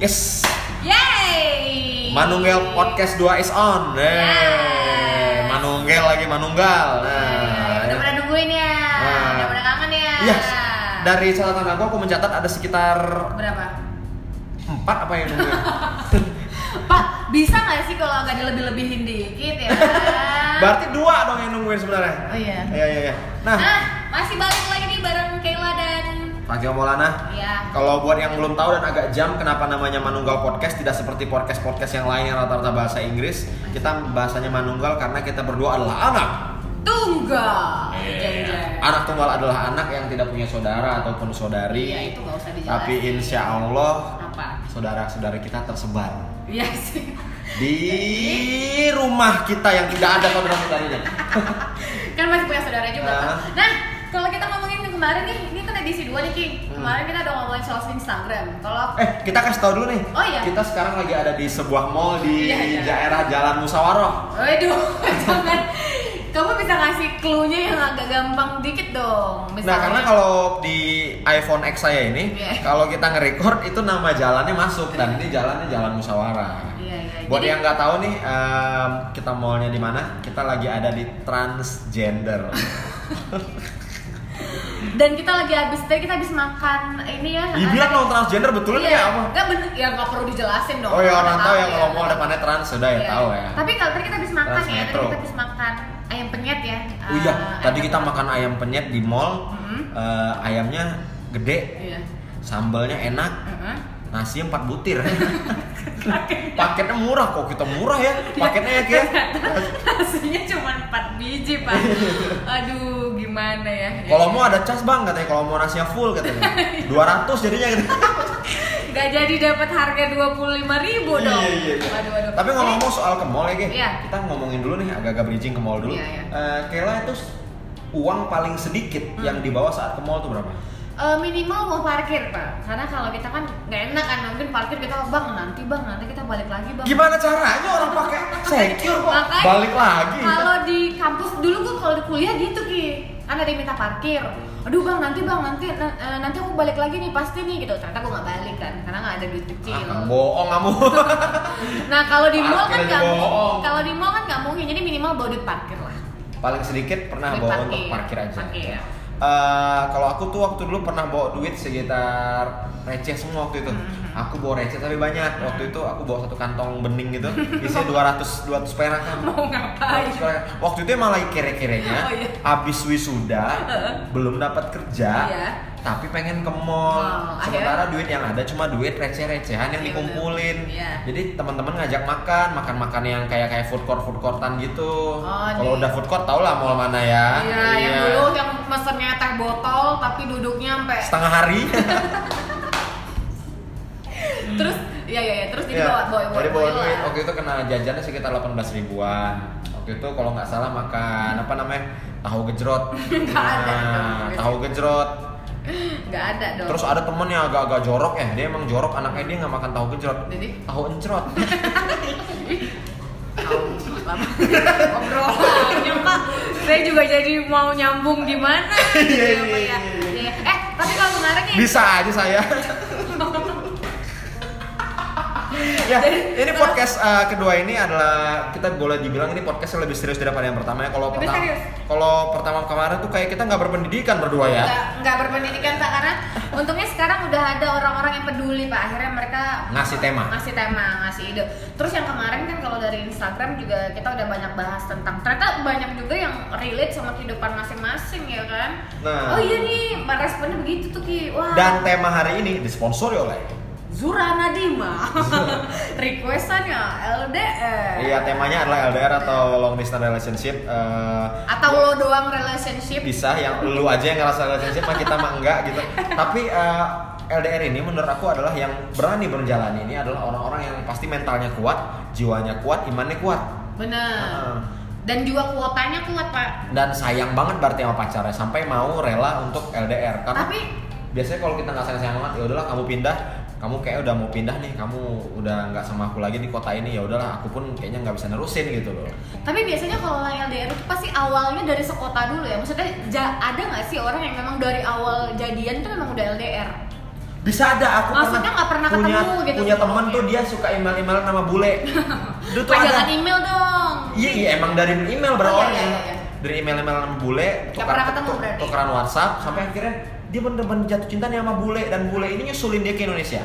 Yes, Yeay! Manunggal Podcast 2 is on. Eh, Yes. Manunggal lagi manunggal. Nah, udah pada nungguin ya, Nah. udah pada kangen ya. Yes. Dari catatan aku, aku mencatat ada sekitar berapa? empat apa yang nungguin. Pak, bisa nggak sih kalau agak dilebih-lebihin dikit ya? Berarti dua dong yang nungguin sebenarnya. Oh iya. Iya iya iya. Nah, Nah, masih balik lagi nih bareng Kayla dan Pagi Maulana. ya. Kalau buat yang belum tahu dan agak jam kenapa namanya Manunggal Podcast tidak seperti podcast-podcast yang lain yang rata-rata bahasa Inggris, kita bahasanya Manunggal karena kita berdua adalah anak. Tunggal. Iya. Jeng, jeng. Anak tunggal adalah anak yang tidak punya saudara ataupun saudari. Iya, itu usah dijelasin. Tapi insya Allah Apa? saudara-saudara kita tersebar Iya sih. di rumah kita yang tidak ada saudara-saudaranya. kan masih punya saudara juga Ah. Nah, kalau kita ngomongin kemarin nih, ini kan edisi 2 nih Ki. Hmm. Kemarin kita udah ngomongin soal Instagram. Kalau Eh, kita kasih tahu dulu nih. Oh, iya. Kita sekarang lagi ada di sebuah mall di Iya, iya. daerah Jalan Musyawarah. Waduh, jangan. Kamu bisa ngasih clue-nya yang agak gampang dikit dong. Nah, karena kalau di iPhone X saya ini, Iya. kalau kita nge-record itu nama jalannya masuk dan ini jalannya Jalan Musyawarah. Iya, iya. Buat Jadi- yang nggak tahu nih, em, kita mallnya di mana? Kita lagi ada di Transgender. dan kita lagi habis tadi kita habis makan ini ya. Dibilang dong transgender betul iya. ya apa? Enggak bener, ya nggak perlu dijelasin dong. Oh ya orang tahu ya ya. kalau mall depannya trans sudah ya Iya. tahu ya. Tapi kalau tadi kita habis makan ya, tadi kita habis makan ayam penyet ya. Oh iya, Ah, tadi ayam kita makan ayam penyet di mall. Mhm. Eh, ayamnya gede, Iya. sambalnya enak, Heeh. nasi 4 butir. Paketnya murah kok kita murah ya. Paketnya ya kayak Nasinya cuma 4 biji, Pak. Aduh, gimana ya? Kalau mau ada cas bang katanya, kalau mau nasinya full katanya 200 jadinya gitu Gak jadi dapat harga 25.000 ribu dong. Iya, iya, iya. Waduh, waduh. Tapi ngomong-ngomong soal ke mall ya Ge, Iya. kita ngomongin dulu nih agak-agak bridging ke mall dulu Iya, iya. Eh, Kayla itu uang paling sedikit Hmm. yang dibawa saat ke mall tuh berapa? Eh, minimal mau parkir pak karena kalau kita kan nggak enak kan mungkin parkir kita bang nanti bang nanti kita balik lagi bang Gimana caranya orang pakai secure kok balik lagi? kalau di kampus dulu gue kalau di kuliah gitu ki kan ada yang minta parkir aduh bang nanti bang nanti na- eh, nanti aku balik lagi nih pasti nih gitu ternyata gue nggak balik kan karena nggak ada duit kecil Ah, bohong kamu. nah kalau di mall kan nggak kalau di mall kan nggak mungkin jadi minimal bawa duit parkir lah paling sedikit pernah Duit bawa parkir. untuk parkir aja. Parkir. Eh, kalau aku tuh waktu dulu pernah bawa duit sekitar receh semua waktu itu. Mhm. Aku bawa receh tapi banyak. Waktu itu aku bawa satu kantong bening gitu, isinya 200 200 perak kan. mau ngapain 200 perak. Waktu itu emang lagi kere-kerenya, Oh, iya. abis wisuda, belum dapat kerja, Iya. Tapi pengen ke mall. Oh, Sementara duit yang ada cuma duit receh-recehan yang Iya, dikumpulin. Iya. Jadi teman-teman ngajak makan, makan-makan yang kayak kayak food court food courtan gitu. Oh, Kalau udah food court tau lah mall mana ya. Iya, yang dulu yang mesennya teh botol tapi duduknya sampai setengah hari. terus iya iya iya terus jadi Iya. bawa bawa bawa, bawa bawa duit. Waktu itu kena jajannya sekitar 18 ribuan. Waktu itu kalau nggak salah makan apa namanya tahu gejrot. Ada Nah, tahu gejrot. Nggak ada dong Terus ada temen yang agak-agak jorok ya, dia emang jorok anaknya dia nggak makan tahu gejrot. Jadi? Tahu encrot. Obrolannya pak saya juga jadi mau nyambung gimana Iya, ya, iya, Pak, ya. iya, Iya. eh tapi kalau kemarin nih Bisa aja saya. Ya, ini podcast uh, kedua ini adalah kita boleh dibilang ini podcastnya lebih serius daripada yang pertama ya. Kalau pertama, kalau pertama kemarin tuh kayak kita nggak berpendidikan berdua ya. nggak nggak berpendidikan pak karena untungnya sekarang udah ada orang-orang yang peduli pak akhirnya mereka Ngasih tema. ngasih tema ngasih ide terus yang kemarin kan kalau dari Instagram juga kita udah banyak bahas tentang ternyata banyak juga yang relate sama kehidupan masing-masing ya kan Nah. oh iya nih responnya begitu tuh ki wah Dan tema hari ini disponsori oleh Zura Nadima requestannya LDR Iya temanya adalah LDR atau long distance relationship. eh, atau lo doang relationship bisa yang lu aja yang ngerasa relationship mah kita mah enggak gitu. Tapi eh, LDR ini menurut aku adalah yang berani berjalan ini adalah orang-orang yang pasti mentalnya kuat, jiwanya kuat, imannya kuat. bener Heeh. dan juga kuotanya kuat pak Dan sayang banget berarti sama pacarnya sampai mau rela untuk LDR karena tapi biasanya kalau kita nggak sayang sayang banget ya udahlah kamu pindah kamu kayak udah mau pindah nih kamu udah nggak sama aku lagi di kota ini ya udahlah aku pun kayaknya nggak bisa nerusin gitu loh Tapi biasanya kalau orang LDR itu pasti awalnya dari sekota dulu ya. Maksudnya ada nggak sih orang yang memang dari awal jadian tuh memang udah LDR? bisa ada aku Maksudnya nggak pernah punya, ketemu gitu punya orangnya. tuh dia suka email emailan nama bule Dulu tuh ada jangan email dong. iya iya emang dari email Oh, iya, berawalnya iya, iya. dari email email sama bule Nggak pernah ketemu tuk- berarti? tukeran WhatsApp sampai akhirnya dia bener-bener jatuh cinta nih sama bule dan bule ini nyusulin dia ke Indonesia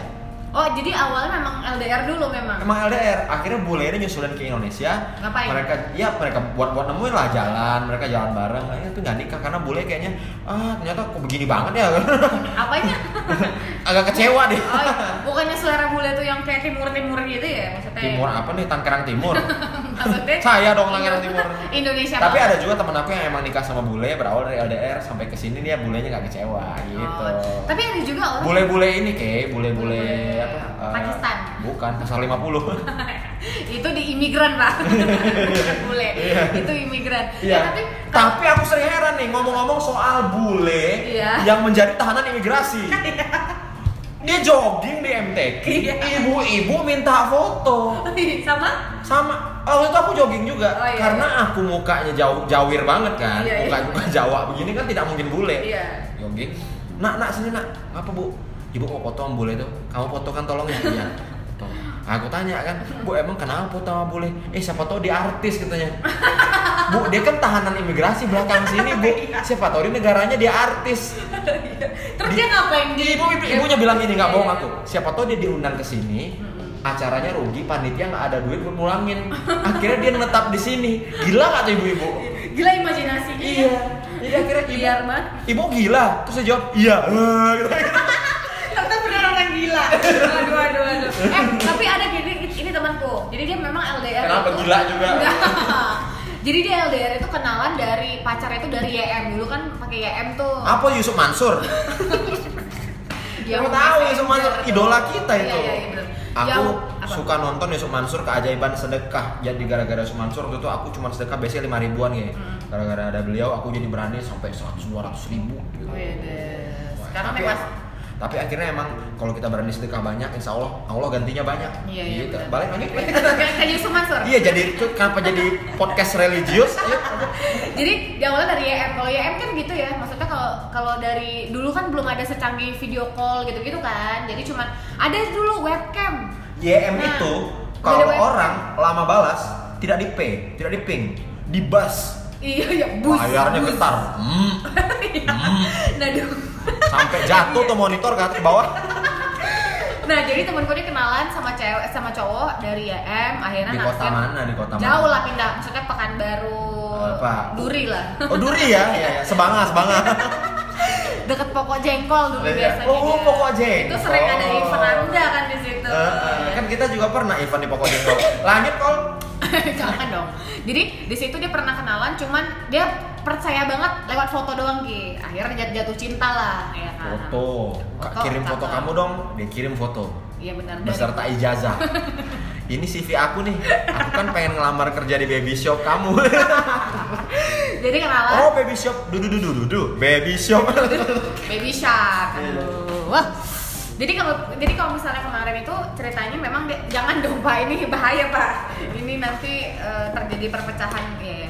Oh jadi awalnya memang LDR dulu memang. Emang LDR, akhirnya bule ini nyusulin ke Indonesia. Ngapain? Mereka, ya mereka buat buat nemuin lah jalan, mereka jalan bareng. Akhirnya tuh nggak nikah karena bule kayaknya ah ternyata kok begini banget ya. Apanya? Agak kecewa deh. Oh, iya. bukannya selera bule tuh yang kayak timur-timur gitu ya maksudnya? Timur apa nih Tangerang Timur? maksudnya? Saya dong Tangerang Timur. Indonesia. Tapi ada juga temen aku yang emang nikah sama bule berawal dari LDR sampai ke sini dia bulenya nggak kecewa gitu. Oh, Tapi ada juga orang. Bule-bule ini kayak bule-bule Bule apa? eh, Pakistan. Bukan, pasal 50. itu di imigran pak. Bukan bule. Iya. Itu imigran. Iya. Ya, tapi tapi aku sering heran nih ngomong-ngomong soal bule Iya. yang menjadi tahanan imigrasi. Dia jogging di Iya. ibu-ibu minta foto. sama Sama, waktu itu aku jogging juga Oh, iya, karena aku mukanya jauh jawir banget kan, Iya, muka iya. muka Jawa begini kan tidak mungkin bule. Iya. Jogging. Nak, nak sini nak. Apa bu? Ibu mau foto sama bule tuh. Kamu foto kan tolong ya. Iya. Aku tanya kan, bu emang kenapa foto sama bule? Eh siapa tahu dia artis katanya. Bu, dia kan tahanan imigrasi belakang sini, Bu. Siapa tahu di negaranya dia artis. terus Di- dia ngapain di Ibu, ibu ibunya bilang gini, nggak bohong Iya. aku. Siapa tahu dia diundang ke sini, acaranya rugi, panitia nggak ada duit buat mulangin. Akhirnya dia menetap di sini. Gila nggak tuh ibu-ibu? gila imajinasinya Iya. Jadi akhirnya ibu, Biar ibu gila. Terus saya jawab, iya. Gitu. ternyata bener orang gila aduh aduh aduh eh tapi ada gini ini temanku jadi dia memang LDR Kenapa itu- gila juga? Enggak. jadi dia LDR itu kenalan dari pacarnya itu dari YM dulu kan pakai YM tuh Apa Yusuf Mansur? Yang Kamu tahu Yusuf Mansur idola kita Iya, itu. iya, iya, bener. Aku apa? suka nonton Yusuf Mansur keajaiban sedekah. Jadi gara-gara Yusuf Mansur waktu itu aku cuma sedekah biasanya lima ribuan ya. Hmm. Gara-gara ada beliau aku jadi berani sampai 100 200 ribu. gitu. oh iya deh Wah, sekarang tapi, mas tapi akhirnya emang kalau kita berani sedekah banyak, insya Allah Allah gantinya banyak. Iya, iya, Gitu. bener. Balik lagi. kayak kayak Yusuf Mansur iya jadi itu kenapa jadi podcast religius? Iya. jadi di awalnya dari YM kalau YM kan gitu ya maksudnya kalau kalau dari dulu kan belum ada secanggih video call gitu gitu kan jadi cuman ada dulu webcam YM Nah, itu kalau orang lama balas tidak di pay, tidak di ping, di bus. Iya iya bus Layarnya bus. getar. Hmm. nah duh. sampai jatuh tuh monitor ke atas ke bawah nah jadi temenku ini kenalan sama cewek sama cowok dari YM akhirnya di kota mana di kota mana jauh lah pindah maksudnya Pekanbaru Apa? Duri lah oh duri ya ya, ya. sebanga sebanga deket pokok jengkol dulu Iya. biasanya Oh, dia. Pokok Jengkol. itu sering ada event anda kan di situ Eh, eh, Iya. kan kita juga pernah event di pokok jengkol lanjut kol jangan dong. Jadi di situ dia pernah kenalan cuman dia percaya banget lewat foto doang ki. Akhirnya jatuh, jatuh cinta lah ya kan. Foto. Kak, Foto, kirim foto cakep. kamu dong. Dia kirim foto. Iya benar. Dari- beserta ijazah. Ini CV aku nih. Aku kan pengen ngelamar kerja di baby shop kamu. Jadi kenalan. Oh baby shop. Dudu dudu dudu baby shop. Baby shark. Iya. aduh. Wah jadi kalau jadi kalau misalnya kemarin itu ceritanya memang dia- jangan dong pak ini bahaya pak. Ini nanti eh, terjadi perpecahan ya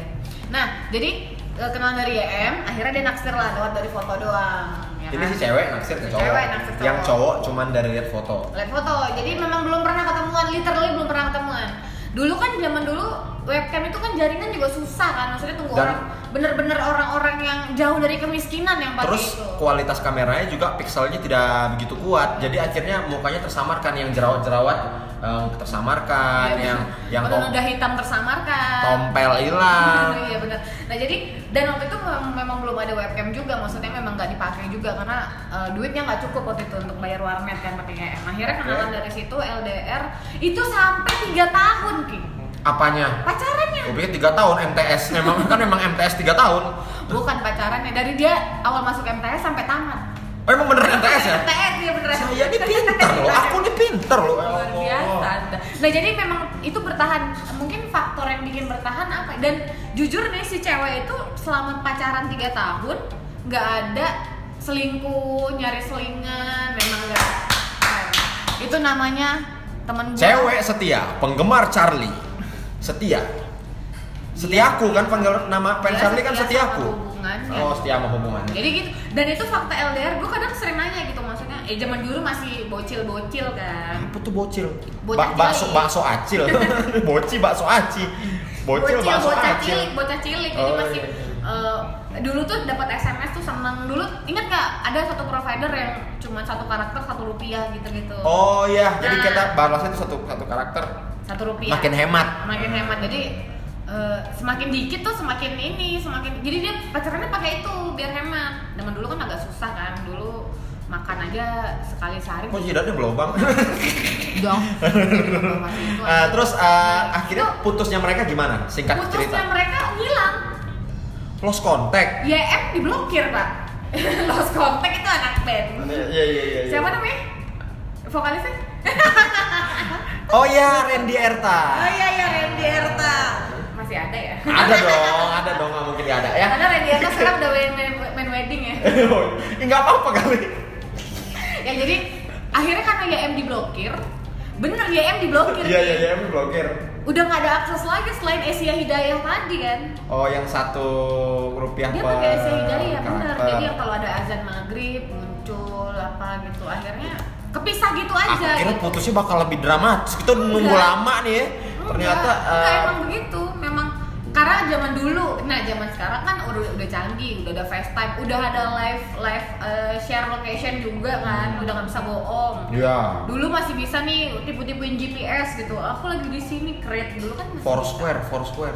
nah jadi eh, kenal dari YM akhirnya dia naksir lah lewat dari foto doang ya ini kan? si cewek naksir ke cowok. cewek naksir cowok. yang cowok cuman dari lihat foto. Lihat foto. Jadi memang belum pernah ketemuan literally belum pernah ketemuan. Dulu kan zaman dulu webcam itu kan jaringan juga susah kan maksudnya tunggu Dan- orang bener-bener orang-orang yang jauh dari kemiskinan yang pakai Terus itu. kualitas kameranya juga pixelnya tidak begitu kuat, jadi akhirnya mukanya tersamarkan yang jerawat-jerawat eh, tersamarkan, Iya, yang yang Udah tom- udah hitam tersamarkan. tompel hilang. iya benar nah jadi dan waktu itu memang, memang belum ada webcam juga maksudnya memang nggak dipakai juga karena eh, duitnya nggak cukup waktu itu untuk bayar warnet kan pakai akhirnya kenalan Oke. dari situ LDR itu sampai tiga tahun ki Apanya? pacarannya Gue pikir 3 tahun MTS, memang kan memang MTS 3 tahun. bukan pacarannya dari dia awal masuk MTS sampai tamat Oh emang bener MTS ya? MTS dia bener Saya ini pinter loh, aku ini pinter loh. ya luar Allah. biasa nah jadi memang itu bertahan mungkin faktor yang bikin bertahan apa dan jujur nih si cewek itu selama pacaran 3 tahun nggak ada selingkuh nyari selingan memang nggak Itu namanya temen gua. Cewek setia, penggemar Charlie. Setia. Setiaku kan panggil nama fans Ya, Charlie kan setiaku. Oh, setia sama hubungannya. Jadi gitu. Dan itu fakta LDR. Gue kadang sering nanya gitu maksudnya. Eh zaman dulu masih bocil-bocil kan. Apa tuh bocil? Ba- bakso bakso acil. Boci bakso aci. Bocil, bakso bocah acil. cilik, bocah cilik. Jadi Oh, masih iya. eh, dulu tuh dapat SMS tuh seneng dulu ingat nggak ada satu provider yang cuma satu karakter satu rupiah gitu-gitu Oh iya, jadi Nah. kita balasnya itu satu satu karakter. Satu rupiah Makin hemat. makin hemat jadi eh, semakin dikit tuh semakin ini semakin jadi dia pacarannya pakai itu biar hemat zaman dulu kan agak susah kan dulu makan aja sekali sehari Kok jidatnya berlubang? dong Eh, terus eh, akhirnya putusnya mereka gimana? Singkat putusnya cerita. mereka hilang Lost contact. YM diblokir pak lost contact itu anak band Iya iya iya. iya. siapa namanya vokalisnya Oh iya, Randy Erta. oh iya iya Randy Erta masih ada ya Ada dong, ada dong, nggak mungkin nggak ada ya. karena Randy Erta sekarang udah main, main, main wedding ya Enggak apa-apa kali. ya jadi akhirnya karena YM diblokir bener YM diblokir Iya iya iya, emang blokir. udah nggak ada akses lagi selain Asia Hidayah tadi kan Oh, yang satu rupiah dia pakai Asia Hidayah bener jadi yang kalau ada azan maghrib muncul apa gitu akhirnya kepisah gitu Aku aja kira gitu. putusnya bakal lebih dramatis. Kita nunggu Enggak. lama nih ya. Ternyata enggak, enggak, eh, emang begitu memang karena zaman dulu nah zaman sekarang kan udah udah canggih udah ada FaceTime udah ada live live eh, share location juga kan udah nggak bisa bohong Iya. dulu masih bisa nih tipu-tipuin GPS gitu aku lagi di sini create dulu kan masih Foursquare, Foursquare.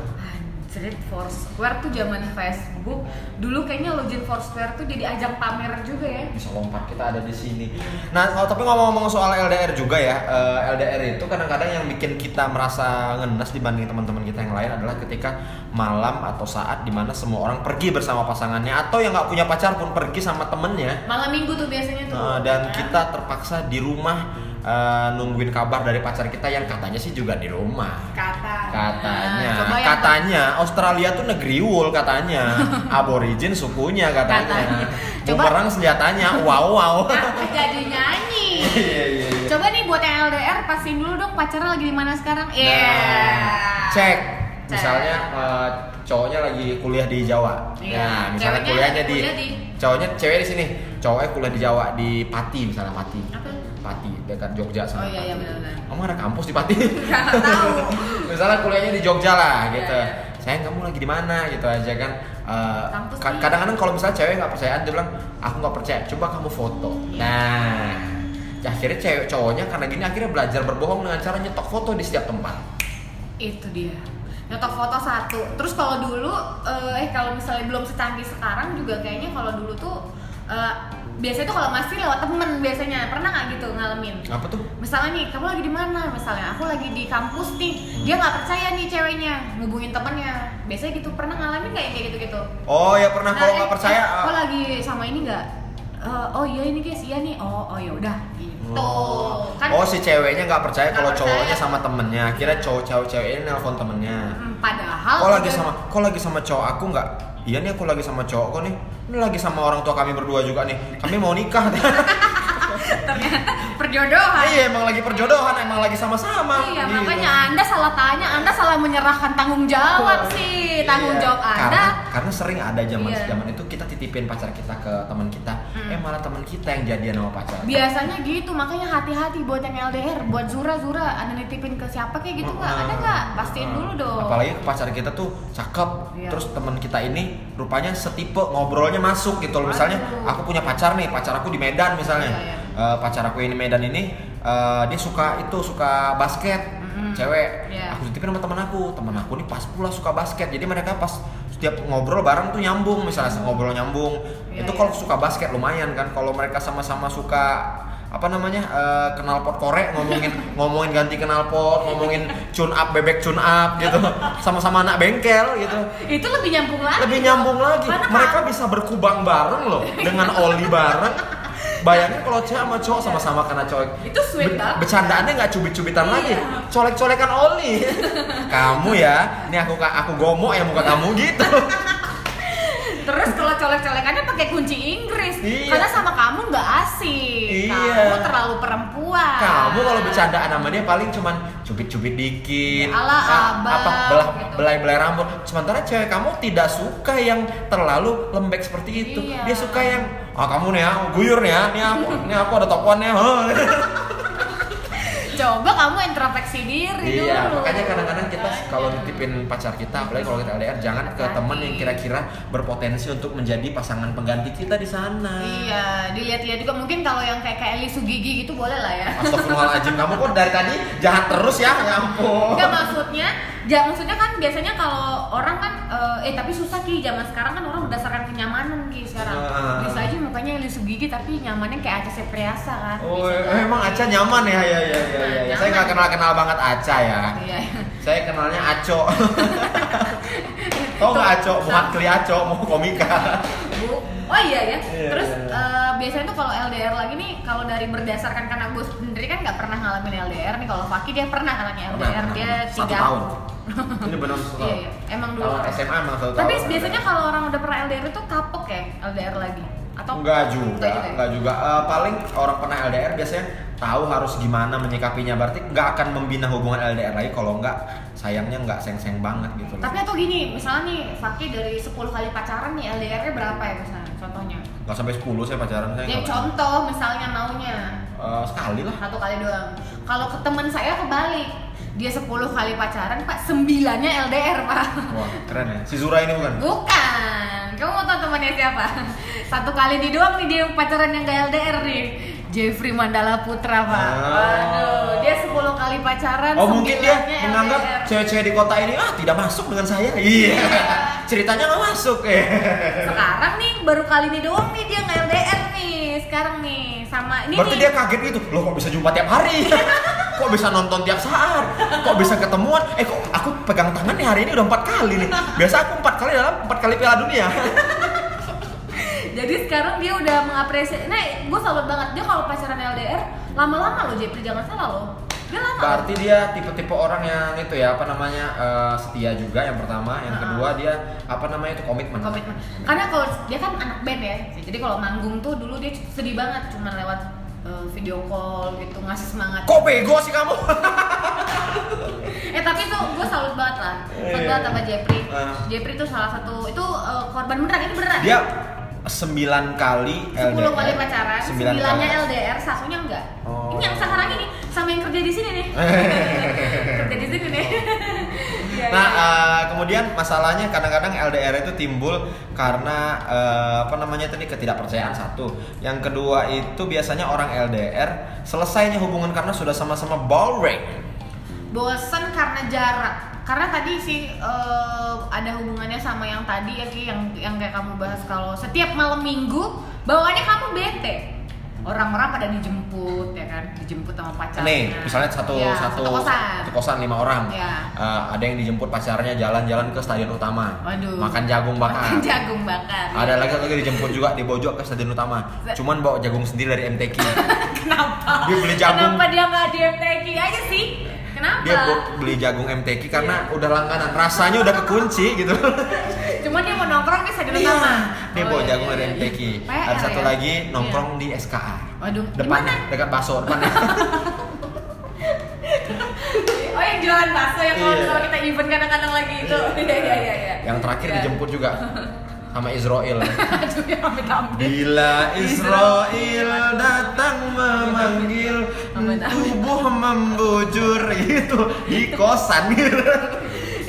Anjir, Foursquare tuh zaman Facebook dulu kayaknya login Foursquare tuh jadi ajang pamer juga ya bisa lompat kita ada di sini. Nah, kalau tapi ngomong-ngomong soal LDR juga ya, eh, LDR itu kadang-kadang yang bikin kita merasa ngenes dibanding teman-teman kita yang lain adalah ketika malam atau saat di mana semua orang pergi bersama pasangannya atau yang nggak punya pacar pun pergi sama temennya. malam minggu tuh biasanya tuh Nah, dan kan? kita terpaksa di rumah eh, nungguin kabar dari pacar kita yang katanya sih juga di rumah. kata Katanya, yang- katanya Australia tuh negeri wool katanya, aborigin sukunya katanya, Katanya. Coba- bumerang senjatanya, wow wow. Kenapa jadi nyanyi Iya iya iya. coba nih buat yang LDR pastiin dulu dong pacarnya lagi di mana sekarang Iya Nah, cek. Cek. Misalnya eh, cowoknya lagi kuliah di Jawa. Iya. Nah, misalnya Ceweknya kuliahnya di, kuliah di- cowoknya cewek di sini, cowoknya kuliah di Jawa di Pati misalnya Pati. Apa? Pati dekat Jogja Oh sama iya iya Pati. benar-benar. Kamu ada kampus di Pati? Tahu. misalnya kuliahnya di Jogja lah gitu. Iya, iya. Sayang kamu lagi di mana gitu aja kan. Eh, nih. kadang-kadang kalau misalnya cewek nggak percayaan dia bilang aku nggak percaya, coba kamu foto. Iya. Nah, akhirnya cewek cowoknya karena gini akhirnya belajar berbohong dengan cara nyetok foto di setiap tempat. Itu dia. Nyetok foto satu. Terus kalau dulu eh kalau misalnya belum secanggih sekarang juga kayaknya kalau dulu tuh eh, biasanya tuh kalau masih lewat temen biasanya. Pernah nggak gitu ngalamin? Apa tuh? Misalnya nih, kamu lagi di mana? Misalnya aku lagi di kampus nih. Dia nggak percaya nih ceweknya ngubungin temennya. Biasanya gitu pernah ngalamin nggak yang kayak gitu-gitu? Oh ya pernah kalau eh, nggak percaya. eh, kok ah. lagi sama ini nggak? Eh, oh iya ini guys, iya nih. Oh oh ya udah gitu. Oh. Kan oh si ceweknya nggak percaya kalau percaya. cowoknya sama temennya. Kira cowok cowok cewek ini nelpon temennya. Hmm, padahal Kok lagi sama kok lagi sama cowok aku nggak? Iya nih aku lagi sama cowok kok nih. Ini lagi sama orang tua kami berdua juga nih. Kami mau nikah. ternyata perjodohan. iya emang lagi perjodohan, emang lagi sama-sama. Iya, Gitu. makanya Anda salah tanya, Anda salah menyerahkan tanggung jawab sih. Tanggung Iya. jawab Anda. karena sering ada zaman Iya. zaman itu kita titipin pacar kita ke teman kita, Mm. eh malah teman kita yang jadian sama pacar. Biasanya gitu, makanya hati-hati buat yang LDR, buat Zura Zura, Anda nitipin ke siapa kayak gitu nggak? Ada nggak? Pastiin dulu dong. Apalagi pacar kita tuh cakep, Iya. terus teman kita ini rupanya setipe ngobrolnya masuk gitu loh. Misalnya Aduh. aku punya pacar nih, pacar aku di Medan misalnya. Iya, iya. Eh, pacar aku ini Medan ini eh, dia suka itu suka basket, Mm-mm. cewek. Iya. Aku titipin sama teman aku, teman aku nih pas pula suka basket. Jadi mereka pas setiap ngobrol bareng tuh nyambung, misalnya ngobrol nyambung. Iya, itu iya. kalau suka basket lumayan kan. Kalau mereka sama-sama suka apa namanya eh, knalpot korek ngomongin ngomongin ganti knalpot ngomongin tune up bebek tune up gitu sama-sama anak bengkel gitu Itu lebih nyambung lagi. lebih nyambung lagi mereka bisa berkubang bareng loh dengan oli bareng bayangin kalau cewek sama cowok sama-sama kena cowok Itu sweet banget. bercandaannya nggak cubit-cubitan Iya. lagi colek-colekan oli kamu ya ini aku aku gomok ya muka kamu gitu Terus kalau colek-colekannya pakai kunci Inggris Iya. karena sama kamu nggak asik Iya. kamu terlalu perempuan Kamu kalau bercandaan sama dia paling cuman cubit-cubit dikit, Ala ah, abang, apa belah gitu. belai-belai rambut. Sementara cewek kamu tidak suka yang terlalu lembek seperti itu. Iya. Dia suka yang ah kamu nih ya, guyur nih ya, nih aku, nih aku ada toponnya. huh." Coba kamu introspeksi diri Iya, dulu makanya kadang-kadang kita kalau nitipin pacar kita, apalagi kalau kita LDR, jangan ke teman yang kira-kira berpotensi untuk menjadi pasangan pengganti kita di sana. Iya, dilihat-lihat juga mungkin kalau yang kayak kayak Sugigi gitu boleh lah ya. Astagfirullahaladzim, kamu kok dari tadi jahat terus ya, ya ampun. Enggak maksudnya, ya maksudnya kan biasanya kalau orang kan eh, eh tapi susah ki zaman sekarang kan orang berdasarkan kenyamanan ki sekarang. Ah. Bisa aja mukanya Eli Sugigi tapi nyamannya kayak Aca Septriasa kan. Oh, Bisa eh, emang. Aca nyaman ya, ya, ya, ya, ya. ya. Saya nggak kenal-kenal banget Aca ya. Iya. Saya kenalnya Aco. Tahu nggak Aco? Muhammad Kli Aco, mau komika. Bu. Oh iya ya. Iya, Terus iya. eh, biasanya tuh kalau LDR lagi nih kalau dari berdasarkan karena gue sendiri kan nggak pernah ngalamin LDR nih kalau Faki dia pernah katanya LDR dia Satu tiga tahun. Ini benar satu Iya, iya. Emang dulu. Kalau SMA emang satu tahun. Tapi biasanya kalau orang udah pernah LDR itu kapok ya LDR lagi atau Enggak juga, Enggak gitu ya? enggak juga. Eh, paling orang pernah LDR biasanya tahu harus gimana menyikapinya. Berarti nggak akan membina hubungan LDR lagi kalau nggak sayangnya nggak seng-seng banget gitu. Tapi atau gini, misalnya nih Faki dari 10 kali pacaran nih LDR-nya berapa ya misalnya contohnya? Nggak sampai 10 saya pacaran saya. Ya contoh misalnya maunya Eh, sekali lah. satu kali doang. Kalau ke teman saya kebalik, dia 10 kali pacaran pak, sembilannya LDR pak. Wah, keren ya. Si Zura ini bukan? Bukan, kamu mau tahu temannya siapa? Satu kali di doang nih dia pacaran yang gak LDR nih. Jeffrey Mandala Putra pak. Oh. Waduh, dia 10 kali pacaran. Oh mungkin dia menganggap cewek-cewek di kota ini ah tidak masuk dengan saya. Iya. Ceritanya nggak masuk sekarang nih baru kali ini doang nih dia nggak LDR nih sekarang nih sama ini Berarti nih dia kaget gitu. Loh kok bisa jumpa tiap hari? Kok bisa nonton tiap saat? Kok bisa ketemuan? Eh kok aku pegang tangan nih hari ini udah empat kali nih. Biasa aku empat kali dalam empat kali Piala Dunia. jadi sekarang dia udah mengapresiasi nah gue salut banget dia kalau pacaran LDR lama-lama loh Jepri jangan salah loh dia lama loh. Berarti dia tipe-tipe orang yang itu ya apa namanya eh, setia juga yang pertama, yang Ah. kedua dia apa namanya itu komitmen. komitmen karena kalau dia kan anak band ya jadi kalau manggung tuh dulu dia sedih banget cuman lewat eh, video call gitu ngasih semangat Kok bego sih kamu? eh tapi tuh gue salut banget lah salut Iya. banget sama Jepri Ah. Jepri tuh salah satu itu eh, korban beneran ini beneran dia sembilan kali 10 LDR. kali pacaran, Sembilan sembilannya. LDR, satunya enggak. Oh. Ini yang sekarang ini sama yang kerja di sini nih. kerja di sini nih. Iya, Nah, eh, kemudian masalahnya kadang-kadang LDR itu timbul karena eh, apa namanya tadi ketidakpercayaan satu. Yang kedua itu biasanya orang LDR selesainya hubungan karena sudah sama-sama boring. bosen karena jarak. Karena tadi sih eh, ada hubungannya sama yang tadi ya Ki, yang yang kayak kamu bahas kalau setiap malam minggu bawaannya kamu bete. Orang-orang pada dijemput ya kan, dijemput sama pacarnya. Nih, misalnya satu Ya, satu satu kosan. satu kosan lima orang. Ya. Eh, ada yang dijemput pacarnya jalan-jalan ke stadion utama. Waduh. Makan jagung bakar. Makan jagung bakar. Ada lagi lagi dijemput juga di pojok ke stadion utama. Cuman bawa jagung sendiri dari MTQ. Kenapa? Dia beli jagung. Kenapa dia nggak di MTQ aja sih? Kenapa? Dia beli jagung MTQ karena Iya. udah langganan. Rasanya udah kekunci gitu. Cuma dia mau nongkrong di stadion utama. Dia Oh, bawa iya, jagung iya, dari iya. Ada satu ya? lagi nongkrong di SKA. Waduh, Depan dekat bakso depannya. Oh yang jualan bakso yang kalau Iya. kita event kadang-kadang lagi itu. Iya iya iya. iya. Yang terakhir Iya. dijemput juga sama Israel. Aduh ya. Bila Israel datang memanggil tubuh membujur itu di kosan gitu.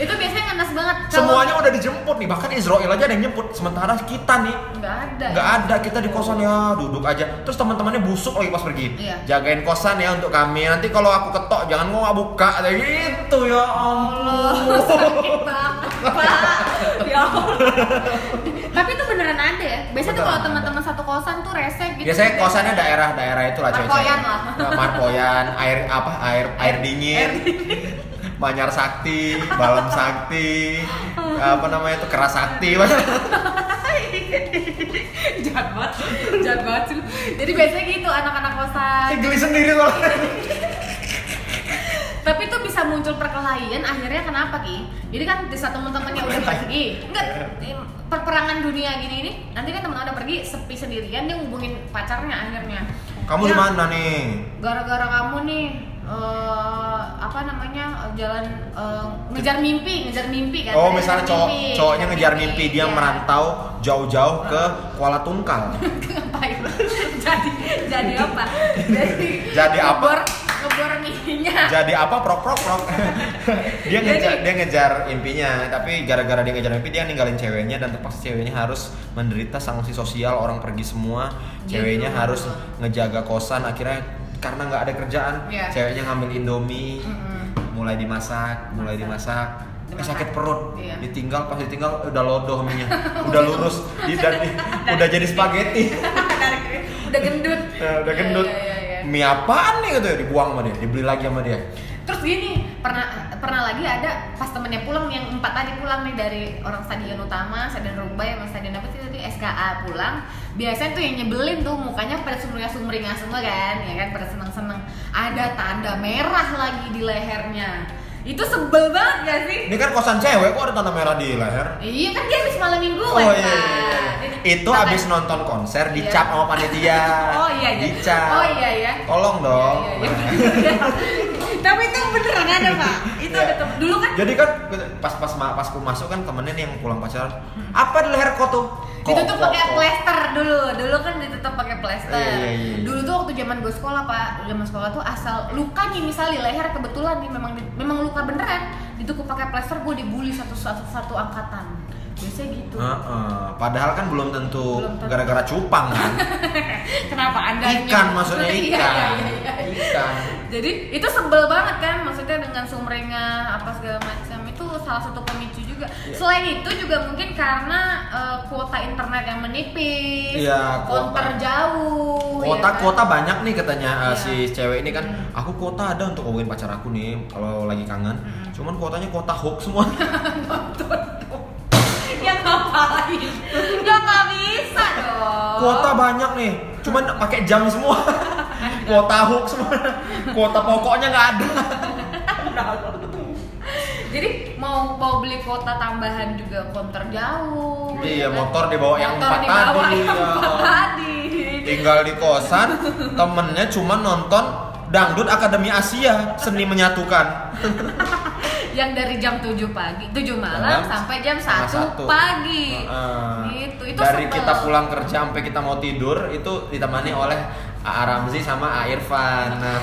Itu biasanya ngenes banget. Kalau- Semuanya udah dijemput nih, bahkan Israel aja ada yang jemput. Sementara kita nih nggak ada. nggak ada, kita di kosan ya duduk aja. Terus teman-temannya busuk lagi pas pergi. Iya. Jagain kosan ya untuk kami. Nanti kalau aku ketok jangan mau nggak buka kayak gitu ya Allah, sakit banget, Pak. Ya Allah. Tapi itu beneran ada ya. Biasanya tuh kalau teman-teman satu kosan tuh rese gitu. Biasanya kosannya daerah-daerah itu lah cewek-cewek. Marpoyan lah. Marpoyan, air apa? Air air dingin. Manyar Sakti, Balam Sakti, apa namanya itu Keras Sakti. jahat banget, jahat banget sih. Jadi biasanya gitu anak-anak kosan. Saya geli sendiri soalnya. tapi itu bisa muncul perkelahian akhirnya kenapa ki jadi kan di saat teman-temannya udah pergi enggak perperangan dunia gini ini nanti kan teman udah pergi sepi sendirian dia hubungin pacarnya akhirnya Kamu Ya, di mana nih? gara-gara kamu nih eh, apa namanya jalan eh, ngejar mimpi ngejar mimpi kan Oh, misalnya cowok mimpi, cowoknya ngejar mimpi dia Iya. merantau jauh-jauh ke Kuala Tungkal. ngapain jadi jadi apa jadi Jadi apa? ngebor ngebor mimpinya Jadi apa prok prok prok. dia Jadi- ngejar dia ngejar impinya, tapi gara-gara dia ngejar mimpi dia ninggalin ceweknya dan terpaksa ceweknya harus menderita sanksi sosial, orang pergi semua, ceweknya Gitu. harus ngejaga kosan akhirnya karena nggak ada kerjaan, Iya. ceweknya ngambil Indomie, Mm-mm. mulai dimasak, mulai dimasak. Eh, sakit perut, Iya. ditinggal pas ditinggal udah lodoh minyak, udah lurus, di, dan di- udah jadi spaghetti. Udah gendut Nah, udah gendut. Iya, iya, iya. Mie apaan nih gitu ya dibuang sama dia, dibeli lagi sama dia. terus gini pernah pernah lagi ada pas temennya pulang yang empat tadi pulang nih dari orang stadion utama stadion Rubai sama stadion apa sih tadi SKA pulang biasanya tuh yang nyebelin tuh mukanya pada sumringah sumringah semua kan ya kan pada seneng seneng ada tanda merah lagi di lehernya itu sebel banget gak sih Ini kan kosan cewek kok ada tanda merah di leher. iya kan dia habis malam mingguan Oh iya, iya, iya. Itu makanya- abis nonton konser Iya. dicap sama panitia. oh iya iya Dicap. oh iya iya Tolong dong. Iya, iya, iya. Tapi itu beneran ada pak. Itu Iya. ada tem- dulu kan Jadi kan pas pas pas aku masuk kan temennya nih yang pulang pacaran. Apa di leher kok tuh? Ditutup pakai plester dulu. Dulu kan ditutup pakai plester. Iya, iya, iya. Dulu tuh waktu zaman gue sekolah pak, zaman sekolah tuh asal luka nih misalnya di leher kebetulan nih memang memang luka beneran ditutup pakai plester gue dibully satu satu satu angkatan. Biasanya gitu. Heeh. Padahal kan belum tentu gara-gara cupang kan. Kenapa anda ikan maksudnya Iya, ikan. iya, iya, iya. Ikan. Jadi itu sebel banget kan, maksudnya dengan sumringah apa segala macam itu salah satu pemicu juga. Iya. Selain itu juga mungkin karena eh, kuota internet yang menipis, Iya, kuota. konter jauh, Kuota ya kan? kuota banyak nih katanya uh, Iya. si cewek ini kan. Hmm. Aku kuota ada untuk hubungin pacar aku nih kalau lagi kangen. Hmm. Cuman kuotanya kuota hoax semua. ngapain? Ya nggak bisa dong. kuota banyak nih. Cuman pakai jam semua. kuota hoax semua. Kuota pokoknya nggak ada. Jadi mau mau beli kuota tambahan juga konter jauh. Iya, ya kan? motor dibawa yang Motor empat dibawa tadi, yang ya. empat tadi. Tinggal di kosan, temennya cuma nonton Dangdut Akademi Asia, seni menyatukan. Yang dari jam 7 pagi, 7 malam Malam sampai jam 1 setengah satu. pagi. Heeh. Gitu. Itu Dari kita pulang kerja sampai kita mau tidur itu ditemani oleh A. Ramzi sama A. Irfan. Nah,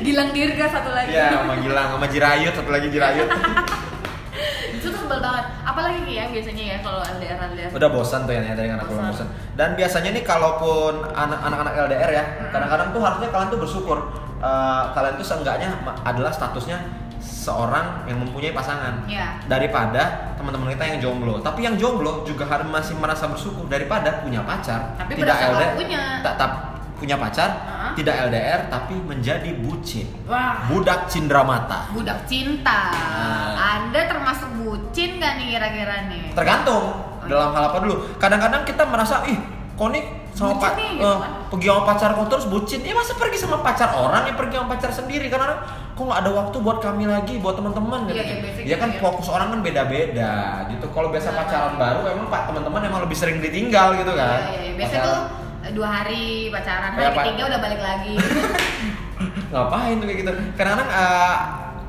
Gilang Dirga satu lagi. Iya, sama Gilang, sama Jirayut, satu lagi Jirayut. Itu tuh sebel banget. Apalagi ya biasanya ya kalau LDR LDR. Udah bosan tuh ya dari anak pulang bosan. Dan biasanya nih kalaupun anak- anak-anak LDR ya, kadang-kadang tuh harusnya kalian tuh bersyukur. Eh, kalian tuh seenggaknya adalah statusnya seorang yang mempunyai pasangan Iya. daripada teman-teman kita yang jomblo. Tapi yang jomblo juga harus masih merasa bersyukur daripada punya pacar, Tapi tidak LDR, punya. tak- tak punya pacar, Heeh. tidak LDR tapi menjadi bucin. Wah. Budak cindramata. Budak cinta. Nah. Anda termasuk bucin gak nih kira-kira nih? tergantung Oh, dalam hal apa dulu kadang-kadang kita merasa ih kok nih sama Bucin pa- nih, gitu eh, kan. pergi sama pacar kok terus bucin ya masa pergi sama pacar orang ya pergi sama pacar sendiri karena kok nggak ada waktu buat kami lagi buat teman-teman gitu Iya, basic ya kan ya. fokus orang kan beda-beda gitu kalau biasa Benar. pacaran baru emang pak teman-teman emang lebih sering ditinggal gitu kan Iya, iya. Biasanya Pacaran. tuh dua hari pacaran, Ya, hari Pak. ketiga udah balik lagi. ngapain tuh kayak gitu kadang-kadang eh,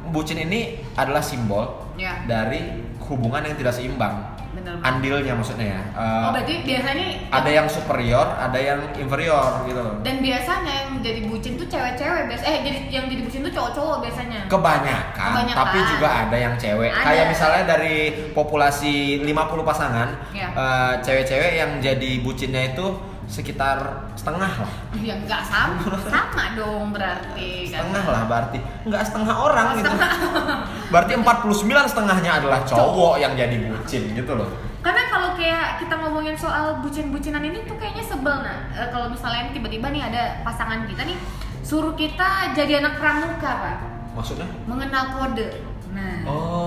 bucin ini adalah simbol ya, dari hubungan yang tidak seimbang bener. andilnya maksudnya ya Eh, Oh berarti biasanya ada yang superior, ada yang inferior gitu dan biasanya yang jadi bucin tuh cewek-cewek biasa eh jadi yang jadi bucin tuh cowok-cowok biasanya Kebanyakan, Kebanyakan. tapi juga ada yang cewek. Ada. Kayak misalnya dari populasi 50 pasangan, Ya. eh, cewek-cewek yang jadi bucinnya itu sekitar setengah lah. ya nggak sama sama dong berarti kan Setengah lah berarti. Enggak setengah orang gitu. berarti 49 setengahnya adalah cowok yang jadi bucin gitu loh. karena kalau kayak kita ngomongin soal bucin-bucinan ini tuh kayaknya sebel nah kalau misalnya tiba-tiba nih ada pasangan kita nih suruh kita jadi anak pramuka pak Maksudnya? mengenal kode nah Oh.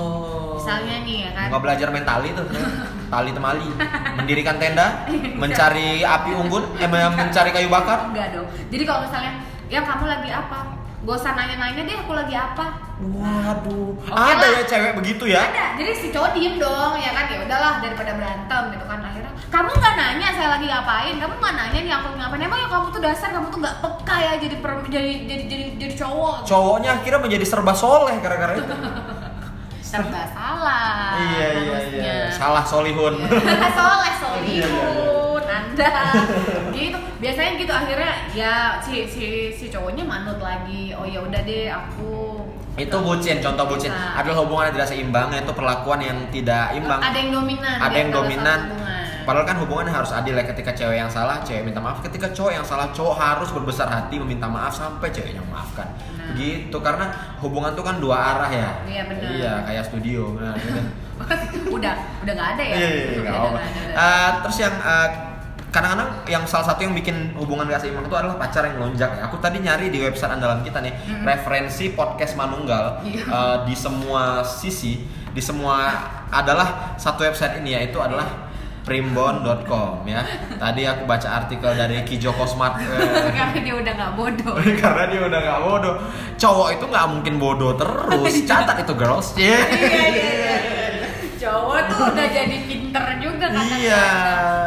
Misalnya nih ya kan. Nggak belajar main tali tuh, tali temali, mendirikan tenda, mencari api unggun, eh, mencari kayu bakar. enggak dong. Jadi kalau misalnya ya kamu lagi apa? Bosan nanya-nanya deh aku lagi apa. Waduh, Oke ada lah. ya cewek begitu ya? ada. Jadi si cowok diem dong ya kan? Ya udahlah daripada berantem gitu kan. Akhirnya kamu nggak nanya saya lagi ngapain? Kamu nggak nanya nih aku ngapain? Emang ya kamu tuh dasar kamu tuh nggak peka ya jadi per- jadi jadi jadi jadi cowok? Cowoknya akhirnya menjadi serba soleh gara-gara itu. serba salah iya iya harusnya. iya. Salah solihun. soleh Iya, iya, solihun anda gitu biasanya gitu akhirnya ya si si si cowoknya manut lagi oh ya udah deh aku itu bucin, contoh bucin Nah. adalah hubungan yang tidak seimbang itu perlakuan yang tidak imbang. ada yang dominan ada yang dominan padahal kan hubungan harus adil ya ketika cewek yang salah cewek minta maaf ketika cowok yang salah cowok harus berbesar hati meminta maaf sampai ceweknya memaafkan. Gitu karena hubungan tuh kan dua arah ya Iya, benar. iya kayak studio nah, gitu. udah udah nggak ada ya iya iya iya, ada. Eh, terus yang eh, kadang-kadang yang salah satu yang bikin hubungan gak seimbang itu adalah pacar yang melonjak ya. Aku tadi nyari di website andalan kita nih Mm-mm. referensi podcast Manunggal eh, di semua sisi, di semua adalah satu website ini yaitu adalah primbon.com ya. Tadi aku baca artikel dari Ki Joko Smart eh, karena dia udah nggak bodoh karena dia udah gak bodoh. Cowok itu nggak mungkin bodoh terus. Catat itu girls. Yeah. iya iya iya cowok tuh udah jadi pinter juga kadang Iya.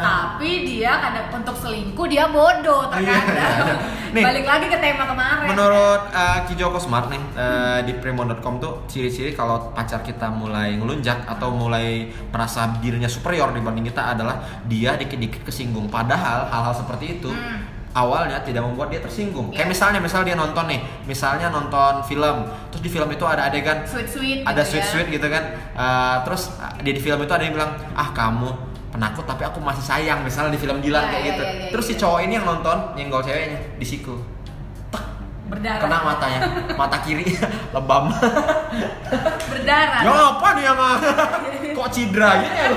tapi dia kadang untuk selingkuh dia bodoh terkadang Iya. Nih. balik lagi ke tema kemarin Menurut uh, Ki Joko Smart nih uh, di primbon.com tuh ciri-ciri kalau pacar kita mulai ngelunjak atau mulai merasa dirinya superior dibanding kita adalah dia dikit-dikit kesinggung. Padahal hal-hal seperti itu Hmm. Awalnya tidak membuat dia tersinggung. Kayak Iya. misalnya, misal dia nonton nih, misalnya nonton film, terus di film itu ada adegan sweet sweet ada gitu sweet ya. sweet gitu kan. Uh, terus uh, di, di film itu ada yang bilang ah kamu penakut tapi aku masih sayang misalnya di film Dilan Ya, kayak ya, gitu. ya, ya, terus si ya. cowok ini yang nonton nyenggol ceweknya di siku. Berdarah. kena matanya. Mata kiri lebam. Berdarah. Ya apa nih yang kok cidra gitu ya?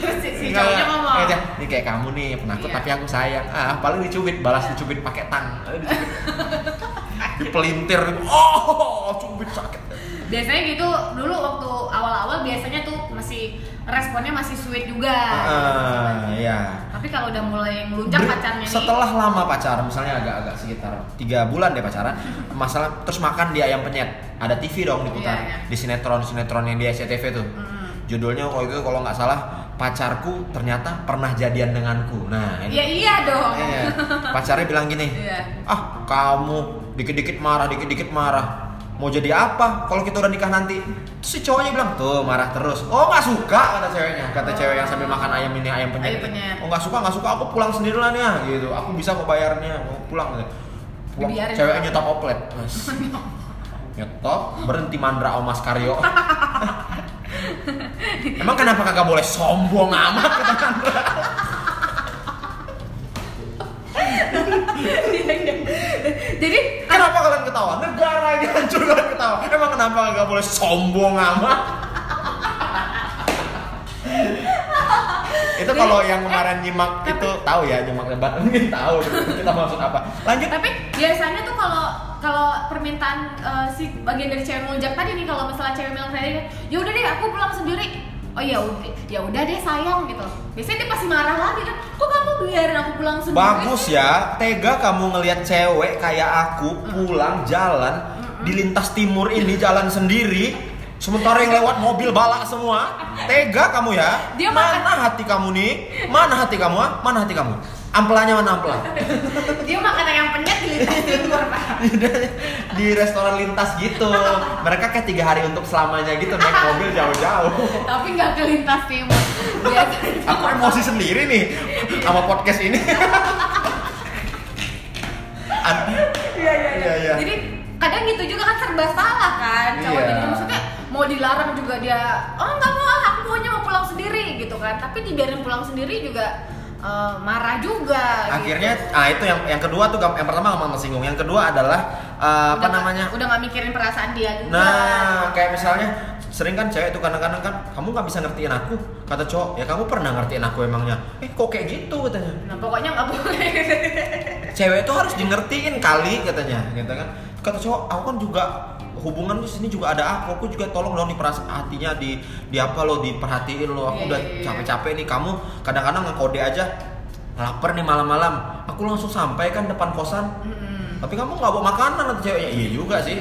Terus si, si cowoknya Iya, Cak. ini kayak kamu nih penakut Iya. tapi aku sayang ah paling dicubit balas dicubit pakai tang dicubit. dipelintir oh cubit sakit biasanya gitu dulu waktu awal-awal biasanya tuh masih responnya masih sweet juga Ah, iya tapi kalau udah mulai melunjak Ber- pacarnya nih setelah lama pacaran misalnya agak-agak sekitar tiga bulan deh pacaran masalah terus makan di ayam penyet ada TV dong diputar Iya, iya. di sinetron sinetron yang di SCTV tuh Hmm. Judulnya kalau itu kalau nggak salah pacarku ternyata pernah jadian denganku nah ini ya iya dong Iya. pacarnya bilang gini Iya. ah kamu dikit-dikit marah dikit-dikit marah mau jadi apa kalau kita udah nikah nanti Terus si cowoknya bilang tuh marah terus oh nggak suka kata ceweknya kata Oh. cewek yang sambil makan ayam ini ayam penyet, Ayam penyet. oh nggak suka nggak suka aku pulang sendiri lah nih ya gitu aku bisa kok bayarnya mau pulang gitu. pulang Dibiarin. ceweknya nyetop oplet Mas. nyetop berhenti mandra om Mas Karyo emang kenapa kagak boleh sombong amat kata jadi Kenapa kalian ketawa? Negara ini hancur kalian ketawa. Emang kenapa nggak boleh sombong amat? itu kalau yang kemarin nyimak tapi- itu tahu ya nyimak debat mungkin tahu kita maksud apa. Lanjut. tapi biasanya tuh kalau kalau permintaan eh, si bagian dari cewek melunjak tadi nih kalau misalnya cewek bilang tadi ya udah deh aku pulang sendiri oh ya udah ya udah deh sayang gitu biasanya dia pasti marah lagi kan kok kamu biarin aku pulang sendiri Bagus ya, tega kamu ngelihat cewek kayak aku pulang jalan di lintas timur ini jalan sendiri. Sementara yang lewat mobil balak semua, tega kamu ya. Dia mana makan- hati kamu nih? Mana hati kamu? ah? Mana hati kamu? Ampelanya mana ampela? dia makan ayam penyet di lintas timur pak di restoran lintas gitu. Mereka kayak tiga hari untuk selamanya gitu naik mobil jauh-jauh. tapi nggak ke lintas timur Aku emosi sendiri nih sama podcast ini. Ad- Iya iya Iya, iya. Jadi kadang gitu juga kan serba salah kan cowok Iya. jadi maksudnya mau dilarang juga dia oh nggak mau aku maunya mau pulang sendiri gitu kan tapi dibiarin pulang sendiri juga eh, marah juga Akhirnya, gitu. ah itu yang yang kedua tuh yang pertama gampang tersinggung. Yang kedua adalah eh, apa Udah nggak- namanya? udah nggak mikirin perasaan dia juga. Nah, kayak misalnya sering kan cewek tuh kadang-kadang kan kamu nggak bisa ngertiin aku kata cowok. Ya kamu pernah ngertiin aku emangnya? Eh kok kayak gitu? katanya. Nah pokoknya nggak boleh. Cewek itu harus di ngertiin kali katanya gitu kan. Kata cowok aku kan juga hubungan di sini juga ada aku aku juga tolong dong di perasaan hatinya di di apa lo diperhatiin lo aku Iya, udah iya, iya. capek-capek nih kamu kadang-kadang ngekode aja lapar nih malam-malam aku langsung sampai kan depan kosan. Tapi kamu nggak bawa makanan atau ceweknya? Iya juga sih.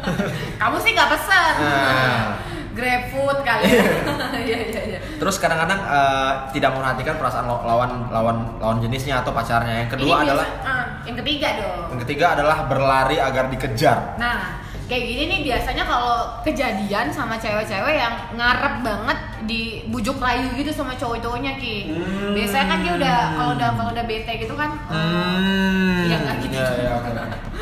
Kamu sih nggak pesan. Nah. GrabFood kali. Iya iya iya. Terus kadang-kadang eh, tidak memperhatikan perasaan lawan lawan lawan jenisnya atau pacarnya. Yang kedua Ini adalah biasa- ah, yang ketiga dong. yang ketiga adalah berlari agar dikejar. Nah, kayak gini nih biasanya kalau kejadian sama cewek-cewek yang ngarep banget dibujuk rayu gitu sama cowok-cowoknya ki. Hmm. Biasanya kan dia udah kalau udah kalau udah bete gitu kan. Hmm. Iya, nggak gitu. Iya, oke.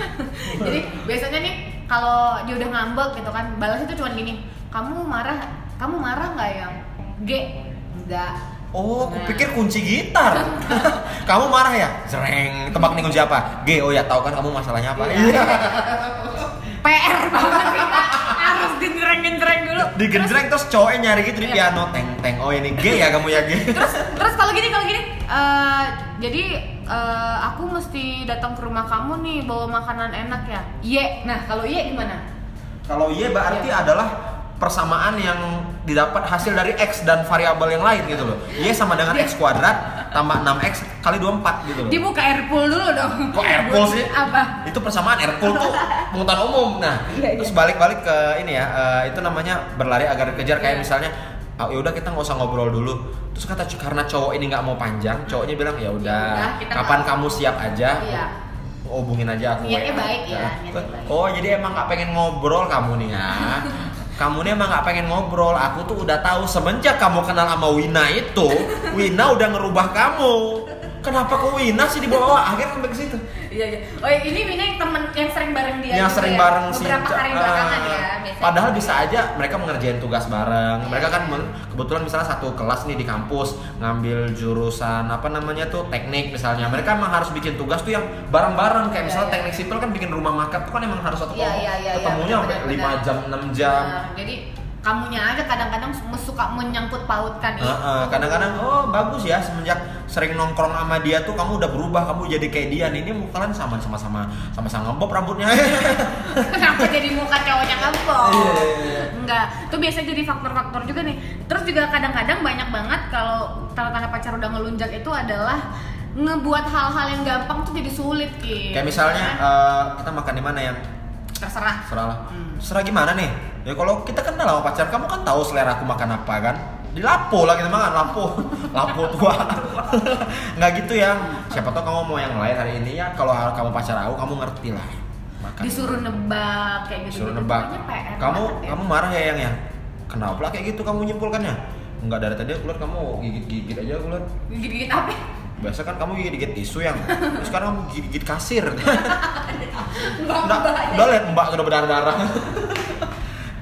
Jadi biasanya nih kalau dia udah ngambek gitu kan, balasnya tuh cuma gini, kamu marah, kamu marah nggak yang G? Enggak. Oh, aku Nah. pikir kunci gitar. kamu marah ya? Sereng. Tebak nih kunci apa? G. Oh ya, tahu kan kamu masalahnya apa? Iya. PR banget kita harus genjreng-genjreng dulu. Digenjreng terus cowoknya nyari gitu di Iya. piano teng teng. Oh ini G ya kamu ya G. terus terus kalau gini kalau gini eh, jadi eh, aku mesti datang ke rumah kamu nih bawa makanan enak ya iya nah kalau iya gimana Kalau Y berarti Iya. adalah persamaan yang didapat hasil dari X dan variabel yang lain gitu loh. Y sama dengan X kuadrat tambah 6X kali 24 gitu loh. di buka airpool dulu dong Kok airpool sih? apa Itu persamaan airpool tuh pengetahuan umum. Nah, Iya, terus iya. balik-balik ke ini ya, eh, itu namanya berlari agar dikejar kayak Iya. misalnya ah, ya udah kita nggak usah ngobrol dulu. Terus kata karena cowok ini nggak mau panjang, cowoknya bilang ya udah, kita kapan kamu siap aja, Iya. hubungin aja aku. Niatnya WA. baik ya, niatnya baik. Oh jadi emang nggak pengen ngobrol kamu nih ya? kamu nih emang nggak pengen ngobrol. Aku tuh udah tahu semenjak kamu kenal sama Wina itu, Wina udah ngerubah kamu. Kenapa ke Wina sih dibawa? Akhirnya sampai ke situ. iya iya oh ini Wina yang temen yang sering juga sering ya? bareng sih. belakangan ya Ah, Padahal bisa aja mereka mengerjain tugas bareng. Iya. Mereka kan kebetulan misalnya satu kelas nih di kampus ngambil jurusan apa namanya tuh teknik misalnya. Mereka emang harus bikin tugas tuh yang bareng-bareng kayak Iya, misalnya iya. teknik sipil kan bikin rumah makan tuh kan emang harus satu Iya, kelompok. iya, iya, iya, Ketemunya sampai. 5 jam, 6 jam. Nah, jadi kamunya aja kadang-kadang suka menyangkut pautkan itu Heeh, kadang-kadang oh bagus ya semenjak sering nongkrong sama dia tuh kamu udah berubah kamu jadi kayak dia nih ini kalian sama sama-sama sama-sama ngebob rambutnya Kenapa jadi muka cowoknya ngempol? Iya, iya, iya. Enggak, itu biasanya jadi faktor-faktor juga nih. Terus juga kadang-kadang banyak banget kalau tanda-tanda pacar udah ngelunjak itu adalah ngebuat hal-hal yang gampang tuh jadi sulit Ki. kayak misalnya Kan? eh, kita makan di mana yang terserah. serah lah Hmm. serah gimana nih ya kalau kita kenal sama pacar kamu kan tahu selera aku makan apa kan? Di lapo lah kita makan lapo. Lapo tua. Nggak gitu ya. Siapa tahu kamu mau yang lain hari ini ya. Kalau kamu pacar aku kamu ngerti lah. Makan. Disuruh nebak kayak gitu. disuruh nebak. Kamu kamu marah ya yang ya? Kenapa lah kayak gitu kamu nyimpulkannya Enggak dari tadi aku lihat kamu gigit-gigit aja aku lihat. Gigit-gigit apa? biasa kan kamu gigit-gigit tisu yang. Terus sekarang kamu gigit-gigit kasir. Udah, mbak. udah lihat mbak sudah berdarah-darah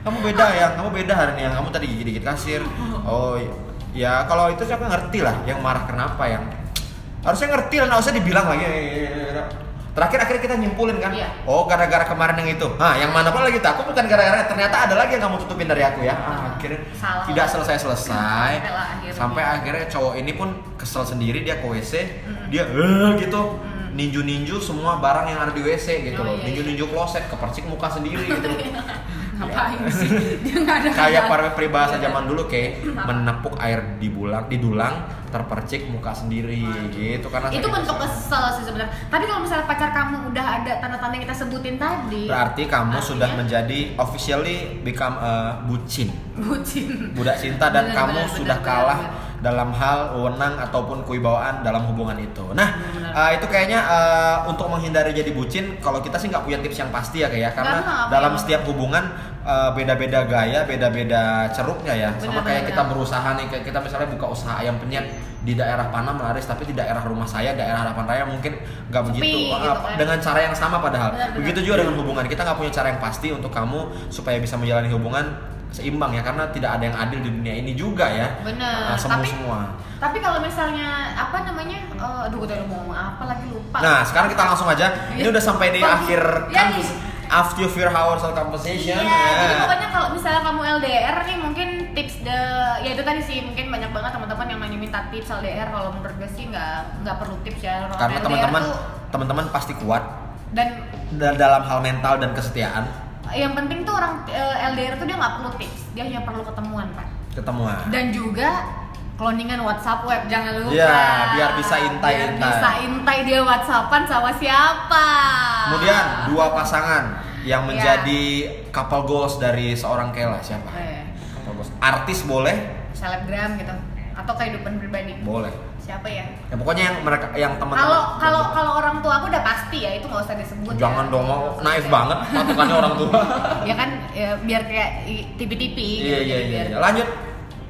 kamu beda ya kamu beda hari ini yang kamu tadi gigit-gigit kasir. Oh ya kalau itu siapa ngerti lah yang marah kenapa yang harusnya ngerti lah nggak usah dibilang lagi. Terakhir akhirnya kita nyimpulin kan? Iya. oh gara-gara kemarin yang itu. Nah yang mana pun lagi? Tuh aku bukan gara-gara ternyata ada lagi yang kamu tutupin dari aku ya. Ah, akhirnya Salah. tidak selesai-selesai. Sampai lah akhirnya. sampai akhirnya cowok ini pun kesel sendiri dia ke WC Mm. dia eh gitu. Mm. ninju-ninju semua barang yang ada di WC gitu Oh, loh iya, ninju-ninju kloset kepercik muka sendiri gitu Ngapain sih? Dia nggak ada kayak para peribahasa Iya. zaman dulu kayak menepuk air di bulang di dulang terpercik muka sendiri gitu karena itu bentuk kesel. sih sebenarnya. Tapi kalau misalnya pacar kamu udah ada tanda-tanda yang kita sebutin tadi, berarti kamu Artinya? sudah menjadi officially become a bucin bucin. budak cinta dan Benar, kamu benar, sudah benar, kalah benar. Dalam hal wewenang ataupun kewibawaan dalam hubungan itu. Nah, Benar. eh, itu kayaknya eh, untuk menghindari jadi bucin, kalau kita sih nggak punya tips yang pasti ya kayak karena Nggak, nggak, dalam nggak. setiap hubungan eh, beda-beda gaya, beda-beda ceruknya ya. Sama Benar, kayak kita benar. berusaha nih, kayak kita misalnya buka usaha ayam penyet di daerah Panam laris, tapi di daerah rumah saya, daerah Harapan Raya mungkin nggak begitu. gitu kan. Dengan cara yang sama padahal. Benar, benar. Begitu juga dengan hubungan. Kita nggak punya cara yang pasti untuk kamu supaya bisa menjalani hubungan seimbang ya karena tidak ada yang adil di dunia ini juga ya. Bener. Nah, semua Tapi- semua. Tapi kalau misalnya apa namanya? eh, aduh, tadi mau ngomong apa lagi lupa. nah sekarang kita langsung aja. Ini udah sampai di akhir kan after few hours of conversation. Iya, jadi Nah. pokoknya kalau misalnya kamu LDR nih mungkin tips the ya itu tadi sih mungkin banyak banget teman-teman yang minta tips LDR kalau menurut gue sih nggak nggak perlu tips ya. Karena teman-teman teman-teman pasti kuat dan da- dalam hal mental dan kesetiaan yang penting tuh orang eh, LDR tuh dia nggak perlu tips dia hanya perlu ketemuan pak ketemuan dan juga cloningan WhatsApp web jangan lupa. Iya, biar bisa intai-intai. Biar bisa intai dia WhatsAppan sama siapa. Kemudian dua pasangan yang Iya. menjadi couple goals dari seorang Kela siapa? Couple goals. Artis boleh? selebgram gitu atau kehidupan pribadi. Boleh. Siapa ya? Ya pokoknya yang mereka yang teman-teman. Kalau kalau kalau orang tua aku udah pasti ya itu nggak usah disebut. Jangan ya. dong mau naif banget patokannya orang tua. Ya kan ya, biar kayak tipi-tipi. Iya gitu, iya biar- iya. Lanjut.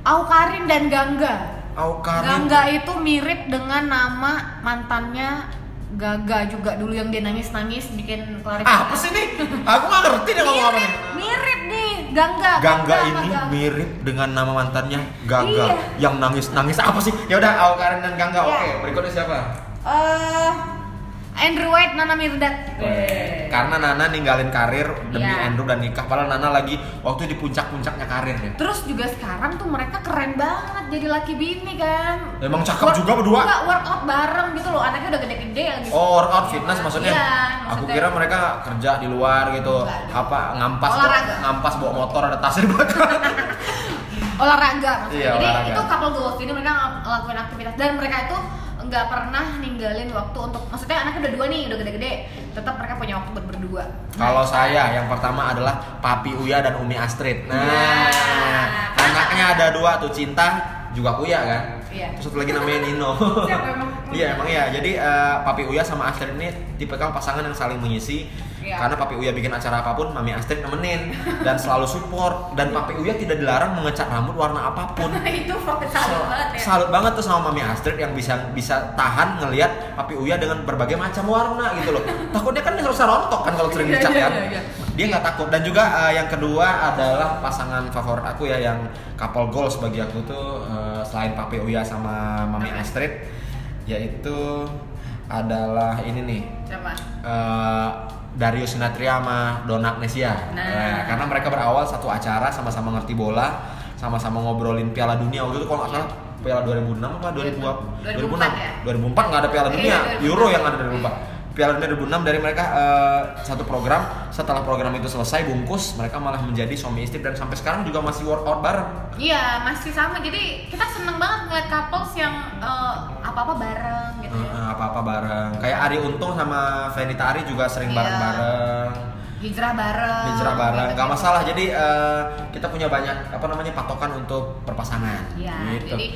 Aukarin dan Gangga. Aukarin. Gangga itu mirip dengan nama mantannya Gaga juga dulu yang dia nangis-nangis bikin klarifikasi. Ah, apa sih nih? Aku nggak ngerti dia ngomong apa nih. Mirip, Gangga. Gangga ini Gangga. mirip dengan nama mantannya Gaga Iya. yang nangis nangis apa sih? Ya udah Aukarin dan Gangga. Iya. Oke, berikutnya siapa? Eh, Andrew White, Nana Mirdad. Karena Nana ninggalin karir demi Iya. Andrew dan nikah. Padahal Nana lagi waktu di puncak-puncaknya karirnya. Terus juga sekarang tuh mereka keren banget jadi laki bini kan. Emang cakep juga berdua? Enggak, workout bareng gitu loh. Anaknya udah gede-gede lagi. Oh, workout fitness maksudnya? Iya, Aku maksudnya. kira mereka kerja di luar gitu. Enggak. Apa ngampas Olahraga. ngampas bawa motor ada tasnya di belakang. olahraga maksudnya. Iya, Jadi olahraga. itu couple goals. Jadi mereka ng- ngelakuin aktivitas dan mereka itu nggak pernah ninggalin waktu untuk maksudnya anaknya udah dua nih, udah gede-gede. Tetap mereka punya waktu buat berdua. Kalau saya yang pertama adalah Papi Uya dan Umi Astrid. Nah, Nah. anaknya ada dua tuh Cinta juga Uya kan. Iya. Terus satu lagi namanya Nino. Siapa emang? Iya emang iya. Jadi eh, Papi Uya sama Astrid ini tipikal pasangan yang saling mengisi. Iya. Karena Papi Uya bikin acara apa pun, Mami Astrid nemenin dan selalu support. Dan Papi Uya tidak dilarang mengecat rambut warna apa pun. itu salut banget ya. Salut banget tuh sama Mami Astrid yang bisa bisa tahan ngelihat Papi Uya dengan berbagai macam warna gitu loh. Takutnya kan harus rontok kan kalau sering Iya, dicat iya, kan. iya, iya. Dia nggak takut. Dan juga eh, yang kedua adalah pasangan favorit aku ya yang couple goals bagi aku tuh eh, selain Papi Uya sama Mami? Astrid yaitu adalah ini nih Siapa? eh, Darius Sinatria sama Donna Agnesia. Nah. Nah, karena mereka berawal satu acara sama-sama ngerti bola, sama-sama ngobrolin Piala Dunia waktu itu kalau nggak salah Piala 2006 apa 2002 2004 ya? 2004 nggak ada Piala Iya, Dunia, 2004. Euro yang ada 2004. Piala Dunia 2006 dari mereka eh, satu program. Setelah program itu selesai bungkus, mereka malah menjadi suami istri dan sampai sekarang juga masih workout bareng. Iya, masih sama. Jadi kita seneng banget ngeliat couples yang eh, apa-apa bareng gitu ya. Apa-apa bareng. Kayak Ari Untung sama Venita Ari juga sering Iya. bareng-bareng. Hijrah bareng. hijrah bareng gitu, gitu. masalah jadi eh, kita punya banyak apa namanya patokan untuk berpasangan Iya, gitu jadi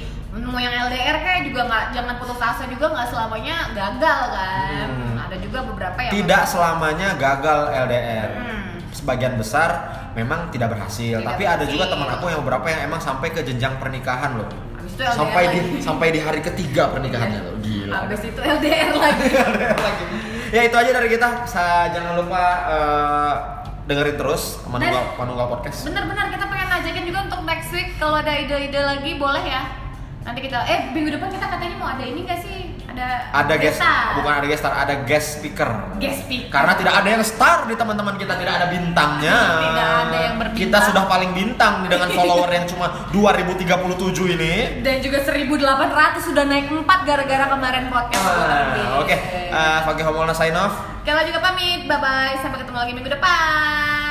mau yang LDR kayak juga nggak jangan putus asa juga nggak selamanya gagal kan. Hmm. Ada juga beberapa yang tidak selamanya gagal LDR Hmm. sebagian besar memang tidak berhasil Tidak tapi ada juga berhasil. teman aku yang beberapa yang emang sampai ke jenjang pernikahan loh itu LDR sampai di lagi. sampai di hari ketiga pernikahannya loh gila Habis itu LDR lagi. LDR lagi ya itu aja dari kita Sa- jangan lupa eh, dengerin terus Manunggal, Manunggal Podcast Bener-bener kita pengen ngajakin juga untuk next week kalau ada ide-ide lagi boleh ya. Nanti kita eh minggu depan kita katanya mau ada ini gak sih? Ada ada guest star. bukan ada guest star ada guest speaker Guest speaker. karena tidak ada yang star di teman-teman kita tidak ada bintangnya Tidak ada yang berbintang. kita sudah paling bintang dengan follower yang cuma 2037 ini dan juga 1800 sudah naik 4 gara-gara kemarin podcast. Ah, oke uh, Fakih Homolna sign off Kala juga pamit. Bye bye. Sampai ketemu lagi minggu depan.